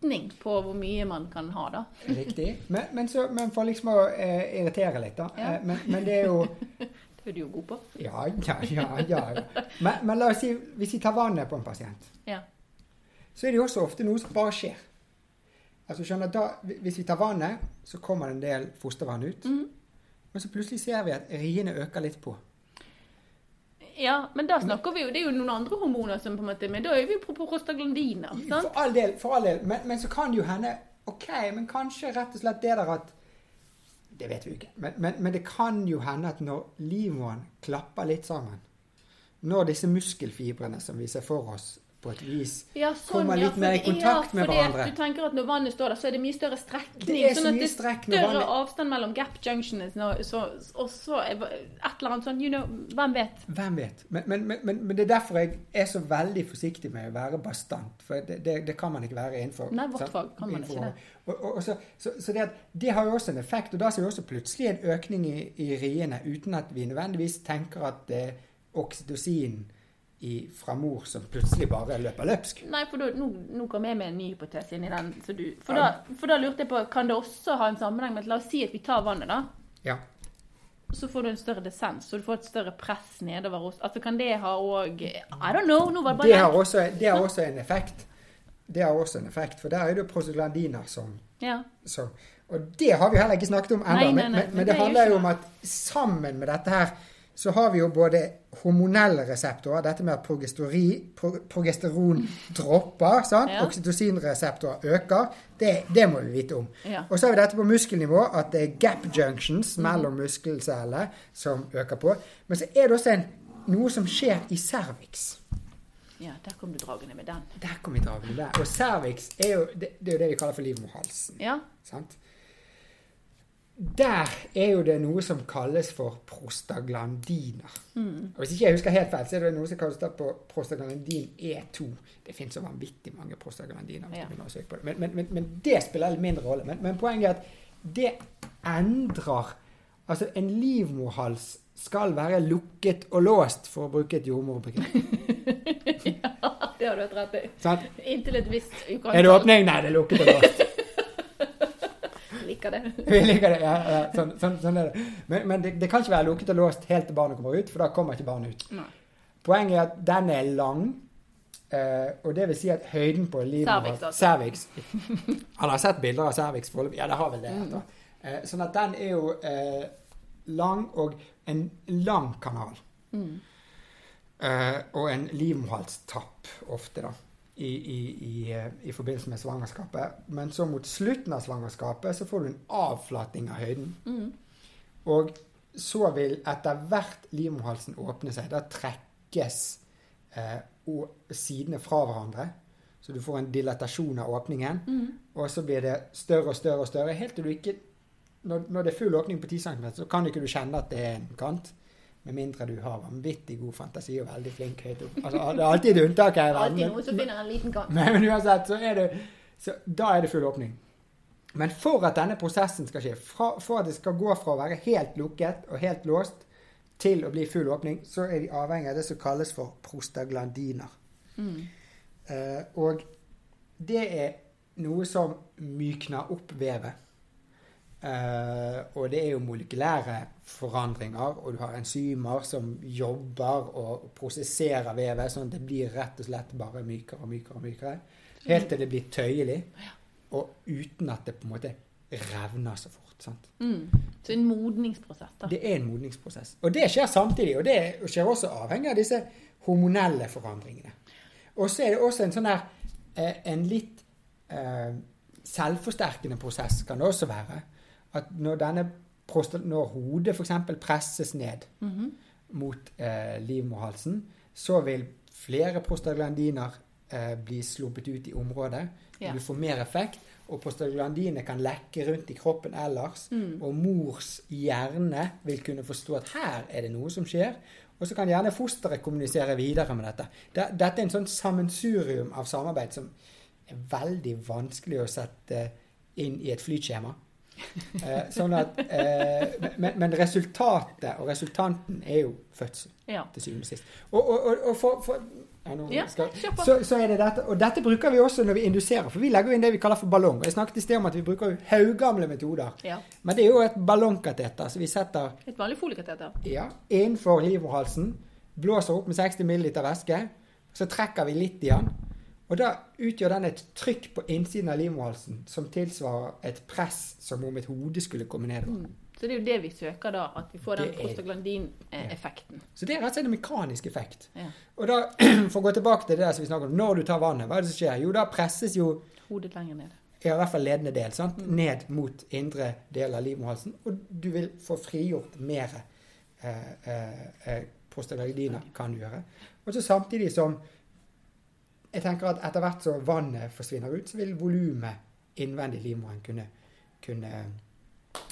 metning på hvor mye man kan ha, da. Riktig. Men, men, så, men for liksom å eh, irritere litt, da. Ja. Eh, men, men det er jo [laughs] Det er du jo god på. Ja, ja, ja. ja, ja. Men, men la oss si hvis vi tar vannet på en pasient. Ja. så er det jo også ofte noe som bare skjer. Altså skjønner da, Hvis vi tar vannet, så kommer det en del fostervann ut. Mm. Men så plutselig ser vi at riene øker litt på. Ja, men da snakker vi jo Det er jo noen andre hormoner som på en måte Men da er vi på, prostaglandiner. sant? For all del, for all del. Men, men så kan jo hende Ok, men kanskje rett og slett det der at Det vet vi jo ikke. Men, men, men det kan jo hende at når livmoren klapper litt sammen Når disse muskelfibrene som vi ser for oss, på et vis Ja, sånn, kommer ja, litt mer i kontakt ja, med hverandre. Du tenker at når vannet står der, så er det mye større strekning. Det er så sånn mye strekk når større vannet- avstand mellom gap junctions Så, og så et eller annet sånn, you know, hvem vet? Hvem vet? Men, men, men, men, det er derfor jeg er så veldig forsiktig med å være bastant. For det, det, det kan man ikke være innenfor. Nei, vårt fag kan man ikke det. Og, og, og så, så, så det, det har jo også en effekt. Og da ser vi også plutselig en økning i, i riene uten at vi nødvendigvis tenker at det er oksytocin i, fra mor som plutselig bare løper løpsk. Nei, for da, nå, nå kom jeg med en ny hypotese inn i den. Så du, for, da, for da lurte jeg på, kan det også ha en sammenheng med at La oss si at vi tar vannet, da. Ja. Så får du en større dissens, så du får et større press nedover oss. Altså, kan det ha òg I don't know. Nå var det Det bare har, også, det har også en effekt. Det har også en effekt, for der er det prostaglandiner som, Ja. som Og det har vi heller ikke snakket om ennå, men, men, men det det er handler jo om at sammen med dette her så har vi jo både hormonelle reseptorer, dette med at pro, progesteron dropper, sant? Ja. oksytocinreseptorer øker, det, det må vi vite om. Ja. Og så har vi dette på muskelnivå, at det er gap junctions Mhm. mellom muskelceller som øker på. Men så er det også en, noe som skjer i cervix. ja, der kom du dragende med den. Der kom vi dragende der. Og cervix er jo det, det er jo det vi kaller for livmorhalsen. Ja. Sant? Der er jo det noe som kalles for prostaglandiner. Og Hvis ikke jeg husker helt feil, så er det noe som kalles på prostaglandin E2. Det finnes så vanvittig mange prostaglandiner. Ja. Men, men, men, men det spiller litt mindre rolle. Men, men poenget er at det endrer Altså, en livmorhals skal være lukket og låst, for å bruke et jordmorbegrep. [laughs] Det har du hatt rett i. Inntil et visst Er det åpning? Nei, det er lukket og låst. Liker det. [laughs] Vi liker det, ja, ja sånn, sånn, sånn er det. Men, men det, det kan ikke være lukket og låst helt til barnet kommer ut, for da kommer ikke barnet ut. Nei. Poenget er at den er lang, eh, og det vil si at høyden på livet Cervix, altså. Cervix. Han har sett bilder av cervix foreløpig. Ja, det har vel det. Mm. Eh, sånn at den er jo eh, lang, og en lang kanal. Mm. Eh, og en livmorhalstapp ofte, da. I, i, i, eh, I forbindelse med svangerskapet. Men så mot slutten av svangerskapet så får du en avflating av høyden. Mm. Og så vil etter hvert livmorhalsen åpne seg. Da trekkes eh, sidene fra hverandre. Så du får en dilatasjon av åpningen. Mm. Og så blir det større og større og større. Helt til du ikke Når, når det er full åpning på 10 cm, så kan ikke du kjenne at det er en kant. Med mindre du har vanvittig god fantasi og veldig flink høyt opp. Altså, det er alltid et unntak her. Alltid noen som finner en liten kant. men, men uansett, så er det så Da er det full åpning. Men for at denne prosessen skal skje, fra, for at det skal gå fra å være helt lukket og helt låst til å bli full åpning, så er vi avhengig av det som kalles for prostaglandiner. Mm. Uh, og det er noe som mykner opp vevet. Eh, og det er jo molekylære forandringer, og du har enzymer som jobber og prosesserer vevet, sånn at det blir rett og slett bare mykere og mykere og mykere. Helt til det blir tøyelig, og uten at det på en måte revner så fort. sant? Mm. Så en modningsprosess, da. Det er en modningsprosess. Og det skjer samtidig, og det skjer også avhengig av disse hormonelle forandringene. Og så er det også en sånn her eh, En litt eh, selvforsterkende prosess kan det også være. At når denne når hodet f.eks. presses ned Mhm. mot eh, livmorhalsen, så vil flere prostaglandiner eh, bli sluppet ut i området. Ja. Du får mer effekt, og prostaglandiner kan lekke rundt i kroppen ellers. Mm. Og mors hjerne vil kunne forstå at her er det noe som skjer. Og så kan gjerne fosteret kommunisere videre med dette. Det- Dette er en sånn sammensurium av samarbeid som er veldig vanskelig å sette inn i et flytskjema. Eh, sånn at, eh, men, men resultatet og resultanten er jo fødsel, Ja. til syvende og sist. Og, og, og, for, for ja, Ja, skal, så, så er det dette, og dette bruker vi også når vi induserer, for vi legger inn det vi kaller for ballong. Og jeg snakket i sted om at vi bruker haugamle metoder. ja. Men det er jo et ballongkateter, så vi setter Et vanlig foliekateter. ja, innenfor livmorhalsen, blåser opp med 60 ml væske, så trekker vi litt i den. Og da utgjør den et trykk på innsiden av livmorhalsen som tilsvarer et press som om et hode skulle komme nedover. Mm. Så det er jo det vi søker da, at vi får den prostaglandin-effekten. Så det er rett og slett en mekanisk effekt. Ja. Og da, [clears throat] for å gå tilbake til det der som vi snakker om, når du tar vannet, hva er det som skjer? Jo, da presses jo Hodet lenger ned. i hvert fall ledende del, sant? ned mot indre del av livmorhalsen, og du vil få frigjort mer eh, eh, eh, prostaglandiner, kan du gjøre. Og så samtidig som jeg tenker at etter hvert som vannet forsvinner ut, så vil volumet innvendig i livmoren kunne, kunne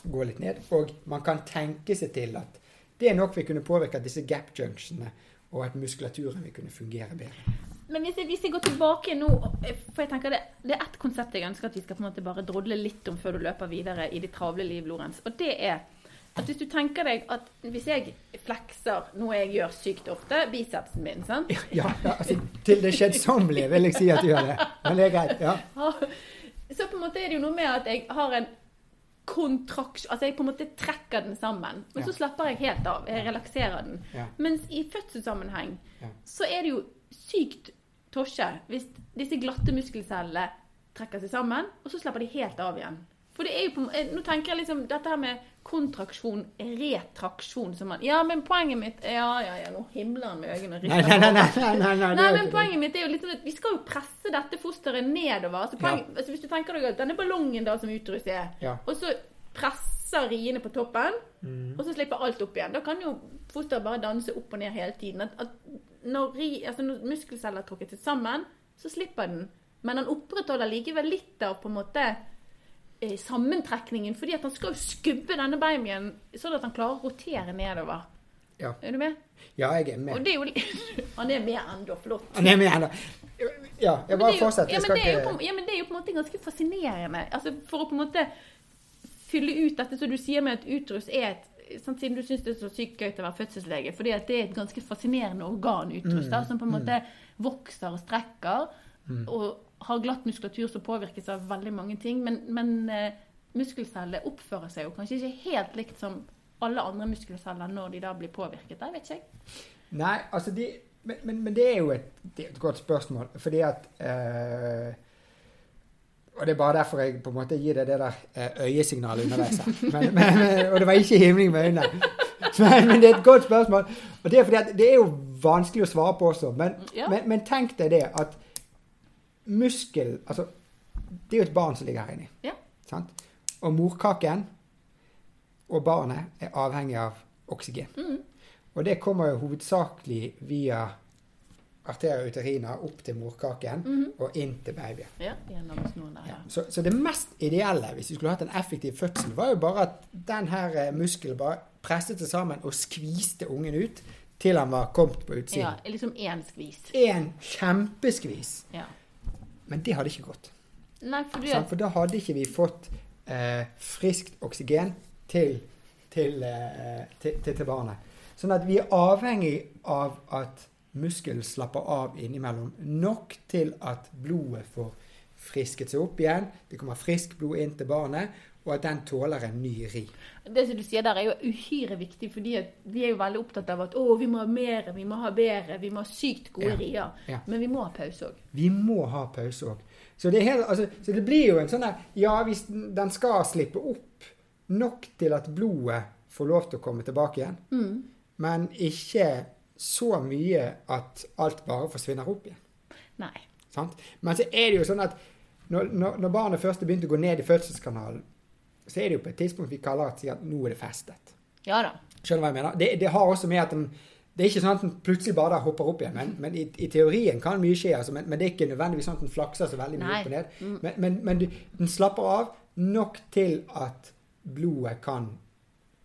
gå litt ned. Og man kan tenke seg til at det er nok vil kunne påvirke disse gap junctionene, og at muskulaturen vil kunne fungere bedre. Men hvis jeg, hvis jeg går tilbake nå For jeg tenker det, det er ett konsept jeg ønsker at vi skal på en måte bare drodle litt om før du løper videre i ditt travle liv, Lorentz. Og det er at hvis du tenker deg at hvis jeg flekser noe jeg gjør sykt ofte, bicepsen min, sant? Ja, ja altså, til det skjedsommelige vil jeg si at du gjør det. Men det er greit. ja. Så på en måte er det jo noe med at jeg har en kontraksjon Altså jeg på en måte trekker den sammen. Men Ja. så slapper jeg helt av. Jeg relakserer den. Ja. Mens i fødselssammenheng så er det jo sykt tosje hvis disse glatte muskelcellene trekker seg sammen, og så slapper de helt av igjen. For det er jo på, eh, Nå tenker jeg liksom dette her med kontraksjon, retraksjon som man Ja, men poenget mitt Ja, ja, ja, nå himler han med øynene og rister nei, nei. nei, nei, nei, Nei, men poenget mitt er jo liksom at vi skal jo presse dette fosteret nedover. Altså, ja. altså Hvis du tenker deg at denne ballongen da som utrus er, Ja. og så presser riene på toppen, Mm. og så slipper alt opp igjen. Da kan jo fosteret bare danse opp og ned hele tiden. At, at når, ri, altså når muskelceller er trukket sammen, så slipper den. Men han opprettholder likevel litt av på en måte sammentrekningen, fordi at han skal jo skubbe denne babyen sånn at han klarer å rotere nedover. Ja. Er du med? ja, jeg er med. det er jo [laughs] Han er med ennå, flott. Han er med ennå. Ja, jeg bare det er fortsett. Ja ja, men det er jo på en måte ganske fascinerende. Altså, for å på en måte fylle ut dette som du sier med at uterus er et sant, Siden du syns det er så sykt gøy til å være fødselslege, fordi at det er et ganske fascinerende organ, uterus, Mm, da, som på en måte vokser og strekker, og har glatt muskulatur som påvirkes av veldig mange ting. Men, men eh, muskelceller oppfører seg jo kanskje ikke helt likt som alle andre muskelceller når de da blir påvirket. Det vet ikke jeg. Nei, altså de, men, men, men det er jo et, er et godt spørsmål, fordi at eh, Og det er bare derfor jeg på en måte gir deg det der eh, øyesignalet underveis her. Og det var ikke himling med øynene. Men, men det er et godt spørsmål. Og det er fordi at det er jo vanskelig å svare på også. Men, Ja. men, men tenk deg det at muskel Altså, det er jo et barn som ligger her inni. Ja. Sant? Og morkaken og barnet er avhengig av oksygen. Mm. Og det kommer jo hovedsakelig via arteria uterina opp til morkaken Mhm. og inn til babyen. Ja, der, ja. Så, så det mest ideelle hvis du skulle hatt en effektiv fødsel, var jo bare at den her eh, muskelen bare presset seg sammen og skviste ungen ut til han var kommet på utsiden. Ja, liksom én skvis. En kjempeskvis. Ja. Men det hadde ikke gått. Nei, for du For da hadde ikke vi fått eh, friskt oksygen til, til, eh, til, til, til barnet. Sånn at vi er avhengig av at muskelen slapper av innimellom nok til at blodet får frisket seg opp igjen. Det kommer friskt blod inn til barnet, og at den tåler en ny ri. Det som du sier der, er jo uhyre viktig, fordi vi er jo veldig opptatt av at å, vi må ha mer, vi må ha bedre, vi må ha sykt gode Ja. rier. Ja. Men vi må ha pause òg. Vi må ha pause òg. Så, det altså, så det blir jo en sånn der Ja, hvis den skal slippe opp nok til at blodet får lov til å komme tilbake igjen, Mm. men ikke så mye at alt bare forsvinner opp igjen. Nei. Sant? Men så er det jo sånn at når, når, når barnet først har begynt å gå ned i fødselskanalen, så er det jo på et tidspunkt vi kaller at, at nå er det festet. Ja da. Skjønner du hva jeg mener? Det, det har også med at den, det er ikke sånn at den plutselig bare hopper opp igjen. Men, men i, i teorien kan mye skje, altså, men, men det er ikke nødvendigvis sånn at den flakser så veldig mye Nei. opp og ned. Mm. Men, men, men du, den slapper av nok til at blodet kan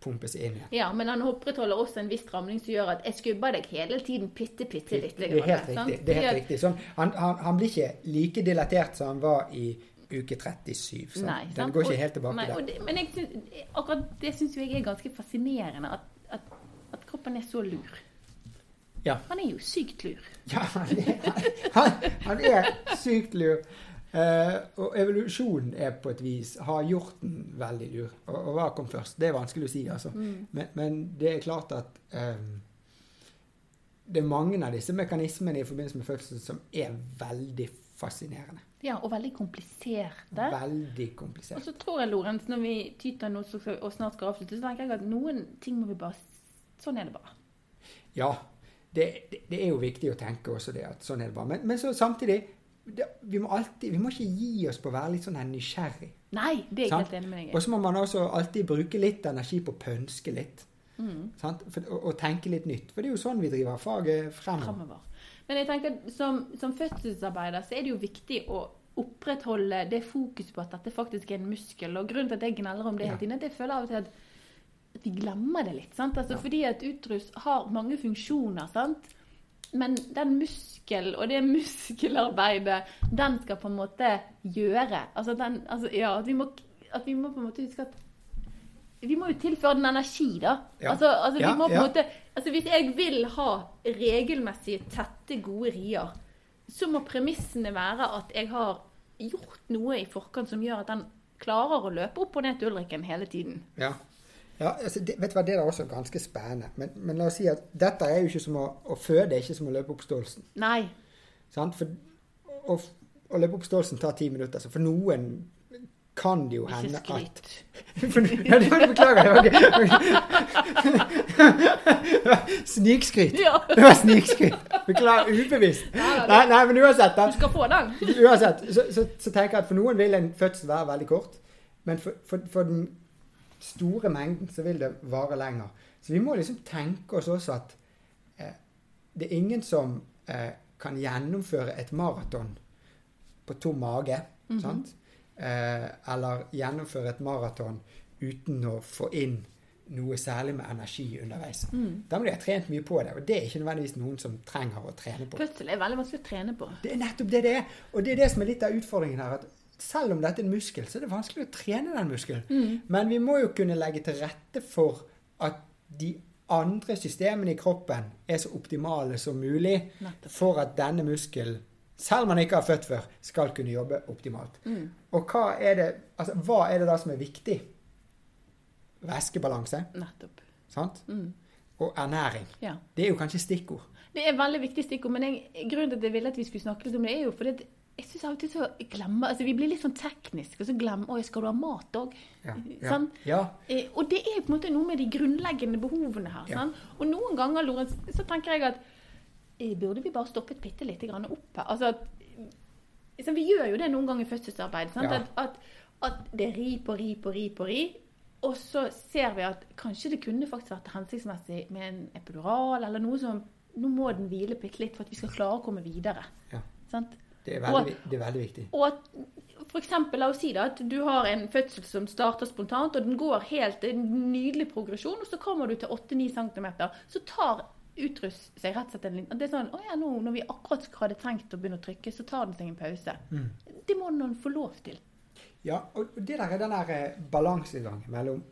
pumpes inn igjen. Ja, men han opprettholder også en viss stramning som gjør at jeg skubber deg hele tiden bitte, bitte litt. Det er helt riktig. Det er helt riktig. Sånn, han, han, han blir ikke like dilatert som han var i uke 37. Sant? Nei, Den går ikke helt tilbake nei, der. men syns, akkurat det syns jeg er ganske fascinerende. At, at, at kroppen er så lur. Ja. Han er jo sykt lur. Ja, han er, han, han er sykt lur. Uh, og evolusjonen er på et vis har gjort den veldig lur. Og, og hva kom først? Det er vanskelig å si, altså. Mm. Men, men det er klart at um, det er mange av disse mekanismene i forbindelse med fødsel som er veldig fascinerende. Ja, og veldig kompliserte. Veldig kompliserte. Og så tror jeg, Lorentz, når vi tyter nå og snart skal avslutte, så tenker jeg at noen ting må vi bare Sånn er det bare. Ja, det, det, det er jo viktig å tenke også det, at sånn er det bare. Men, men så samtidig, det, vi må alltid, vi må ikke gi oss på å være litt sånn nysgjerrig. Nei, det er jeg helt enig med deg Og så må man også alltid bruke litt energi på å pønske litt. Mm. Sant? For, og, og tenke litt nytt. For det er jo sånn vi driver faget fremover. Fremover. Men jeg tenker, som, som fødselsarbeider så er det jo viktig å opprettholde det fokuset på at dette faktisk er en muskel. Og grunnen til at jeg gneller om det hele tiden, er at jeg føler av og til at, vi glemmer det litt. sant? Altså Fordi at utrus har mange funksjoner. sant? Men den muskel og det [laughs] muskelarbeidet den skal på en måte gjøre Altså, den, altså ja, at vi, må, at vi må på en måte huske at vi må jo tilføre den energi, da. Ja. Altså, altså, vi Ja, ja. måte, altså Hvis jeg vil ha regelmessig tette, gode rier, så må premissene være at jeg har gjort noe i forkant som gjør at den klarer å løpe opp og ned til Ulrikken hele tiden. Ja. ja altså, det, vet du hva, det er også ganske spennende. Men, men la oss si at dette er jo ikke som å, å føde, er ikke som å løpe opp Stolsen. Nei. Sant? For å, å løpe opp Stolsen tar ti minutter. Så for noen kan det jo hende at [laughs] [laughs] ja, det var- beklager. Det var Snikskryt. Det var snikskryt. Beklager. Ubevisst. Nei, nei, men uansett. da. Du skal få den. Uansett, så, så, så tenker jeg at for noen vil en fødsel være veldig kort. Men for, for, for den store mengden så vil det vare lenger. Så vi må liksom tenke oss også at eh, det er ingen som eh, kan gjennomføre et maraton på tom mage. sant? Eh, eller gjennomføre et maraton uten å få inn noe særlig med energi underveis. Da må de ha trent mye på det, og det er ikke nødvendigvis noen som trenger å trene på. Fødsel er veldig vanskelig å trene på. Det er nettopp det det er. Og det er det som er litt av utfordringen her. at Selv om dette er en muskel, så er det vanskelig å trene den muskelen. Men vi må jo kunne legge til rette for at de andre systemene i kroppen er så optimale som mulig Nettopp. for at denne muskelen, selv om man ikke har født før, skal kunne jobbe optimalt. Og hva er, det, altså, hva er det da som er viktig? Væskebalanse, Nettopp. sant? Og ernæring. Ja. Det er jo kanskje stikkord. Det er veldig viktig stikkord, men jeg, grunnen til at jeg ville at vi skulle snakke litt om det, er jo fordi at jeg syns av og til så glemmer altså Vi blir litt sånn tekniske, og så glemmer Oi, skal du ha mat òg? Ja, ja. Sånn? ja. Eh, og det er på en måte noe med de grunnleggende behovene her. Sant? Og noen ganger, Lorentz, så tenker jeg at burde vi bare stoppet bitte lite grann opp her? Altså at så Vi gjør jo det noen ganger i fødselsarbeid. Sant? Ja. At, at, at det er ri på ri på ri på ri. Og så ser vi at kanskje det kunne faktisk vært hensiktsmessig med en epidural eller noe som Nå må den hvile bitte litt for at vi skal klare å komme videre. Ja. Sant? Det er veldig, og, det er veldig viktig. Og at for eksempel, la oss si da, at du har en fødsel som starter spontant, og den går helt, er en nydelig progresjon, og så kommer du til 8-9 cm, så tar utrus seg rett og slett en liten Det er sånn Å ja, nå når vi akkurat hadde tenkt å begynne å trykke, så tar den seg en pause. Det må noen få lov til. Ja, og det der er den der eh, balansegangen mellom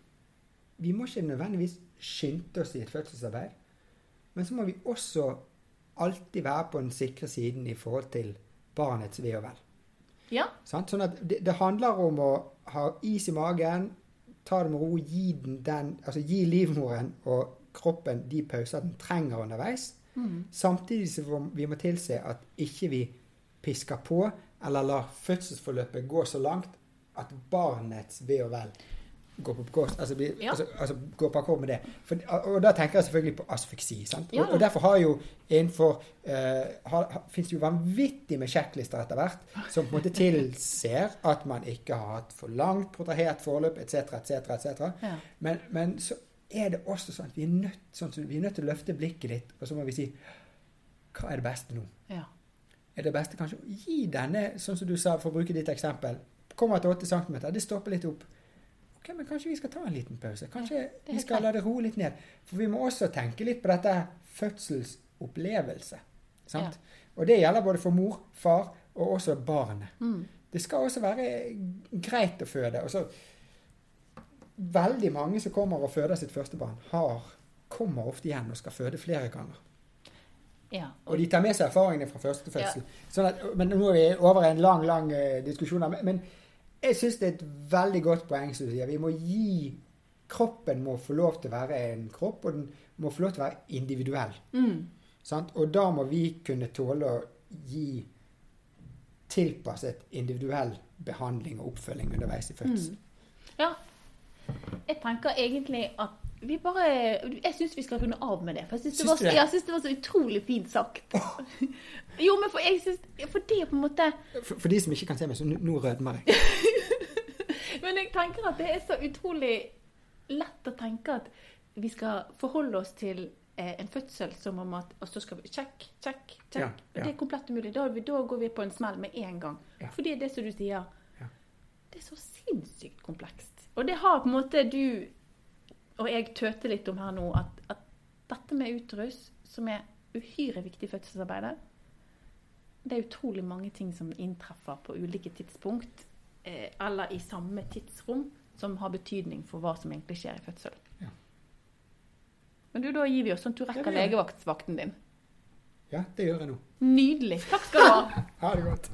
Vi må ikke nødvendigvis skynde oss i et fødselsarbeid, men så må vi også alltid være på den sikre siden i forhold til barnets ve og vel. Ja. Sånn at det, det handler om å ha is i magen, ta det med ro, gi, den, den, altså gi livmoren og kroppen de pauser den trenger underveis. Samtidig som vi må tilse at ikke vi pisker på eller lar fødselsforløpet gå så langt at barnets ve og vel går på bekostning altså, Ja. altså, altså går på akkord med det. For, og da tenker jeg selvfølgelig på asfyksi. Sant? Ja Og, og derfor har jo innenfor eh, det jo vanvittig med sjekklister etter hvert som på en måte [laughs] tilser at man ikke har hatt for langt protrahert forløp etc., etc., etc. Men, men så er det også sånn at vi er nødt, sånn, vi er nødt til å løfte blikket litt, og så må vi si hva er det beste nå? ja. Er det beste kanskje å gi denne, sånn som du sa, for å bruke ditt eksempel, kommer til 8 cm, det stopper litt opp. Ok, men kanskje vi skal ta en liten pause. Kanskje er vi skal skal la det roe litt ned. For vi må også tenke litt på dette fødselsopplevelse. Sant? Og det gjelder både for mor, far og også barnet. Mm. Det skal også være greit å føde. Og så Veldig mange som kommer og føder sitt første barn, har, kommer ofte igjen og skal føde flere ganger. ja. Og de tar med seg erfaringene fra første fødsel. Sånn at, men nå er vi over en lang lang eh, diskusjon. Men, jeg syns det er et veldig godt poeng som du sier. Vi må gi Kroppen må få lov til å være en kropp, og den må få lov til å være individuell. Mm. Sant? Og da må vi kunne tåle å gi tilpasset individuell behandling og oppfølging underveis i fødselen. Ja. Jeg tenker egentlig at vi bare Jeg syns vi skal runde av med det. For jeg syns det, det? det var så utrolig fint sagt. jo, men for jeg synes, For det er på en måte For, for de som ikke kan se meg, så nå- rødmer jeg. [laughs] Men jeg tenker at det er så utrolig lett å tenke at vi skal forholde oss til eh, en fødsel som om at Og så skal vi Check, check, check. Ja, ja. det er komplett umulig. Da, da går vi på en smell med en gang. Ja. Fordi det som du sier, det er så sinnssykt komplekst. Og det har på en måte du og jeg tøter litt om her nå, at, at dette med uterus, som er uhyre viktig i fødselsarbeidet Det er utrolig mange ting som inntreffer på ulike tidspunkt, eh, eller i samme tidsrom, som har betydning for hva som egentlig skjer i fødsel. Ja. Men du, da gir vi oss sånn at du rekker legevaktsvakten din. Ja, det gjør jeg nå. Nydelig. Takk skal du ha. [laughs] Ha det godt.